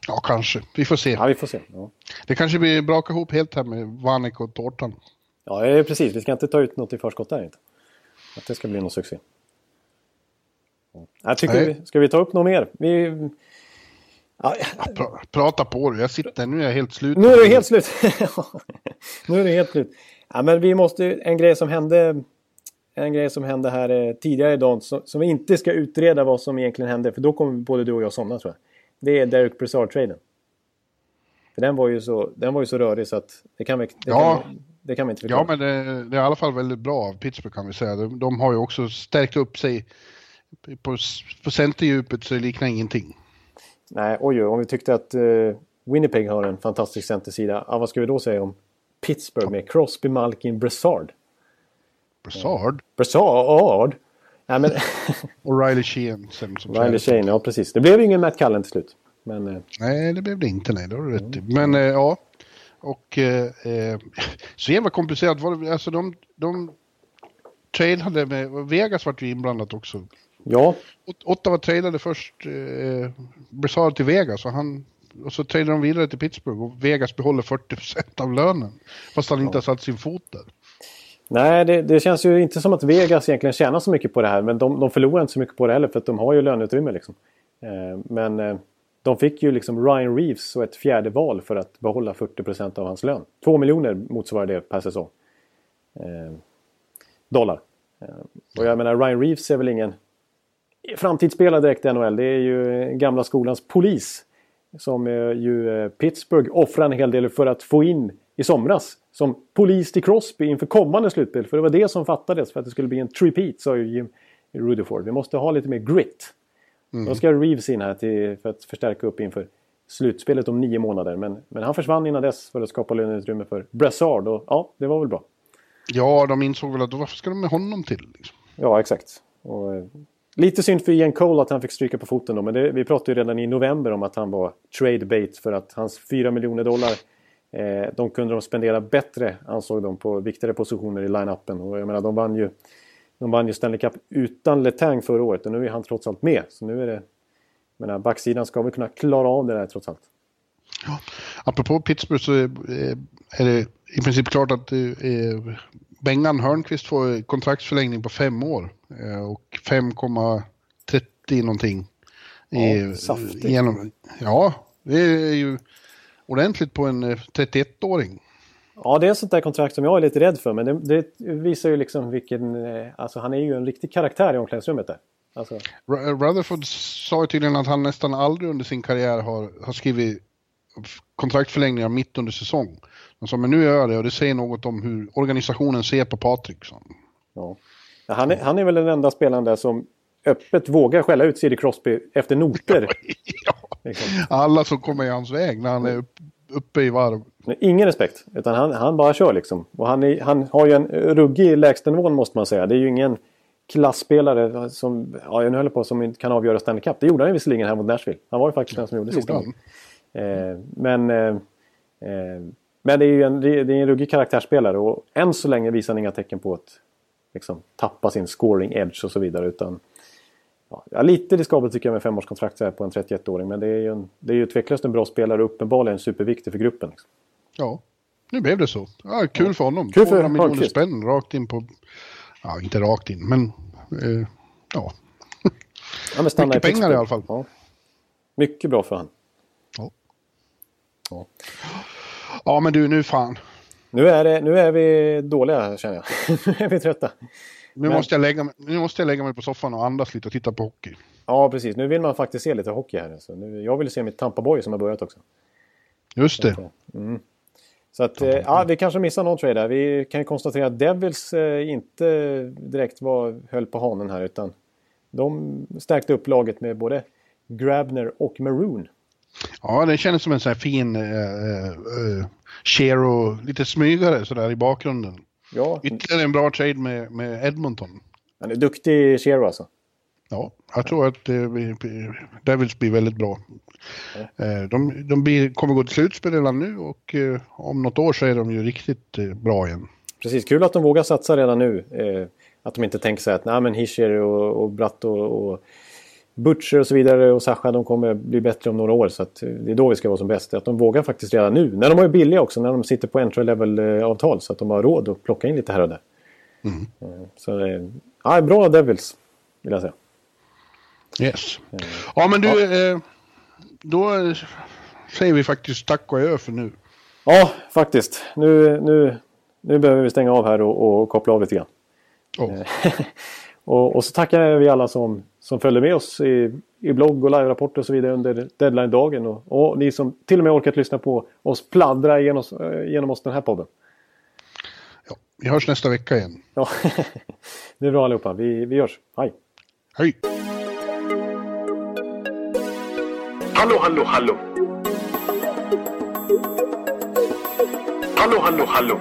ja, kanske. Vi får se. Ja, vi får se. Ja, Det kanske blir braka ihop helt här med Vanek och tårtan. ja eh, precis. Vi ska inte ta ut något i förskott där inte. Att det ska bli någon succé. Ja. Jag tycker vi, ska vi ta upp något mer? Vi, ja, Pra, prata på du. Jag sitter, nu är jag helt slut. nu är det helt slut. nu är det helt slut. Ja, men vi måste en grej som hände en grej som hände här eh, tidigare idag som, som vi inte ska utreda vad som egentligen hände för då kommer både du och jag somna tror jag. Det är Derek Brassard-traden. För den var ju så, den var ju så rörig så att det kan vi, det Ja. kan, det kan vi inte förklara. Ja, men det, det är i alla fall väldigt bra av Pittsburgh kan vi säga. De, de har ju också stärkt upp sig på, på centerdjupet så det liknar ingenting. Nej, oj, oj, om vi tyckte att eh, Winnipeg har en fantastisk centersida. Ja, vad ska vi då säga om Pittsburgh med Crosby, Malkin, Brassard? Brassard Brassard? Nej, men och Riley Sheehan. Som, som Riley Shane, ja precis. Det blev ju ingen Matt Cullen till slut. Men eh, Nej, det blev det inte. Nej, det har du rätt i. Men eh, ja. Och eh, eh, så jävla komplicerat var det. Alltså de, de trailade med, Vegas vart ju inblandat också. ja, Ot- Ottawa trailade först eh, Brassard till Vegas och, han, och så trailade de vidare till Pittsburgh och Vegas behåller 40% av lönen. Fast han inte har satt sin fot där. Nej, det, det känns ju inte som att Vegas egentligen tjänar så mycket på det här. Men de, de förlorar inte så mycket på det heller för att de har ju löneutrymme. Liksom. Eh, men eh, de fick ju liksom Ryan Reeves och ett fjärde val för att behålla 40% av hans lön. Två miljoner motsvarar det per säsong. Eh, dollar. Eh, och jag menar Ryan Reeves är väl ingen framtidsspelare direkt i NHL. Det är ju gamla skolans polis. Som eh, ju eh, Pittsburgh offrar en hel del för att få in i somras. Som polis till Crosby inför kommande slutspel. För det var det som fattades för att det skulle bli en repeat sa ju Jim Rutherford. Vi måste ha lite mer grit. Då ska Reeves in här till, för att förstärka upp inför slutspelet om nio månader. Men, men han försvann innan dess för att skapa löneutrymme för Brassard. Och ja, det var väl bra. Ja, de insåg väl att varför ska de med honom till? Liksom? Ja, exakt. Och, eh, lite synd för Ian Cole att han fick stryka på foten då. Men det, vi pratade ju redan i november om att han var trade bait för att hans 4 miljoner dollar de kunde de spendera bättre ansåg de på viktigare positioner i line-upen. Och jag menar, de vann ju, de vann ju Stanley Cup utan Letang förra året och nu är han trots allt med. Så nu är det... Jag menar, backsidan ska väl kunna klara av det där trots allt. Ja. Apropå Pittsburgh så är det i princip klart att Bengan Hörnqvist får kontraktsförlängning på fem år och 5,30 någonting. Ja, saftigt. Genom, ja, det är ju ordentligt på en 31-åring. Ja, det är ett sånt där kontrakt som jag är lite rädd för. Men det, det visar ju liksom vilken... Alltså han är ju en riktig karaktär i omklädningsrummet där. Alltså. Rutherford sa ju tydligen att han nästan aldrig under sin karriär har, har skrivit kontraktförlängningar mitt under säsong. Han sa, men nu gör jag det och det säger något om hur organisationen ser på Patrik. Ja. ja. han, är, han är väl den enda spelaren där som öppet vågar skälla ut Sidney Crosby efter noter. ja. Alla som kommer i hans väg när han är uppe i varv. Ingen respekt, utan han, han bara kör liksom. Och han, är, han har ju en ruggig lägstanivån måste man säga. Det är ju ingen klassspelare som, ja, jag höll på, som kan avgöra Stanley Cup. Det gjorde han visserligen här mot Nashville. Han var ju faktiskt den som gjorde sista gången. Eh, men, eh, eh, men det är ju en, det är en ruggig karaktärsspelare och än så länge visar han inga tecken på att liksom, tappa sin scoring edge och så vidare. Utan, ja, lite riskabelt tycker jag med femårskontrakt så här på en 31-åring. Men det är ju, en, det är ju tveklöst en bra spelare och uppenbarligen superviktig för gruppen. Liksom. Ja, nu blev det så. Ja, kul ja. för honom. Kul för miljoner spänn rakt in på... Ja, inte rakt in, men... Eh, ja. ja men Mycket i pengar i alla fall. Ja. Mycket bra för honom. Ja. ja. Ja, men du, nu fan. Nu är, det, nu är vi dåliga känner jag. nu är vi trötta. Nu, men... måste jag lägga, nu måste jag lägga mig på soffan och andas lite och titta på hockey. Ja, precis. Nu vill man faktiskt se lite hockey här. Så nu, jag vill se mitt Tampa Boy som har börjat också. Just det. Mm. Så att, eh, ja, vi kanske missar någon trade där. Vi kan ju konstatera att Devils eh, inte direkt var, höll på hanen här utan de stärkte upp laget med både Grabner och Maroon. Ja, det kändes som en sån här fin uh, uh, Shero, lite smygare sådär i bakgrunden. Ja. Ytterligare en bra trade med, med Edmonton. Han är duktig Shero alltså. Ja, jag tror att uh, Devils blir väldigt bra. Ja. De, de blir, kommer gå till slutspel redan nu och om något år så är de ju riktigt bra igen. Precis, kul att de vågar satsa redan nu. Att de inte tänker sig att nej men Hischer och, och Bratt och, och Butcher och så vidare och Sasha de kommer bli bättre om några år. Så det är då vi ska vara som bäst. Att de vågar faktiskt redan nu. När de är billiga också, när de sitter på entry level-avtal. Så att de har råd att plocka in lite här och där. Mm. Eh, så ja, bra Devils, vill jag säga. Yes. Ja men du, ja. Eh, då säger vi faktiskt tack och adjö för nu. Ja, faktiskt. Nu, nu, nu behöver vi stänga av här och, och koppla av lite grann. Oh. och, och så tackar vi alla som som följde med oss i, i blogg och live-rapporter och så vidare under deadline-dagen. Och, och, ni som till och med orkat lyssna på oss pladdra genom, genom oss den här podden. Ja, vi hörs nästa vecka igen. Ja, det är bra allihopa. Vi, vi hörs. Hej! Hej! Hallå, hallå, hallå! Hallå, hallå, hallå!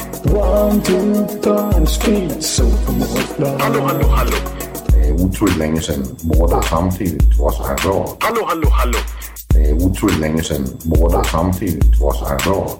One, two, three, speed, so Hallå, hallå, hallå. Det är otroligt länge sedan båda samtidigt var så här bra. Hallå, hallå, hallå. Det är otroligt länge sedan båda samtidigt var så här bra.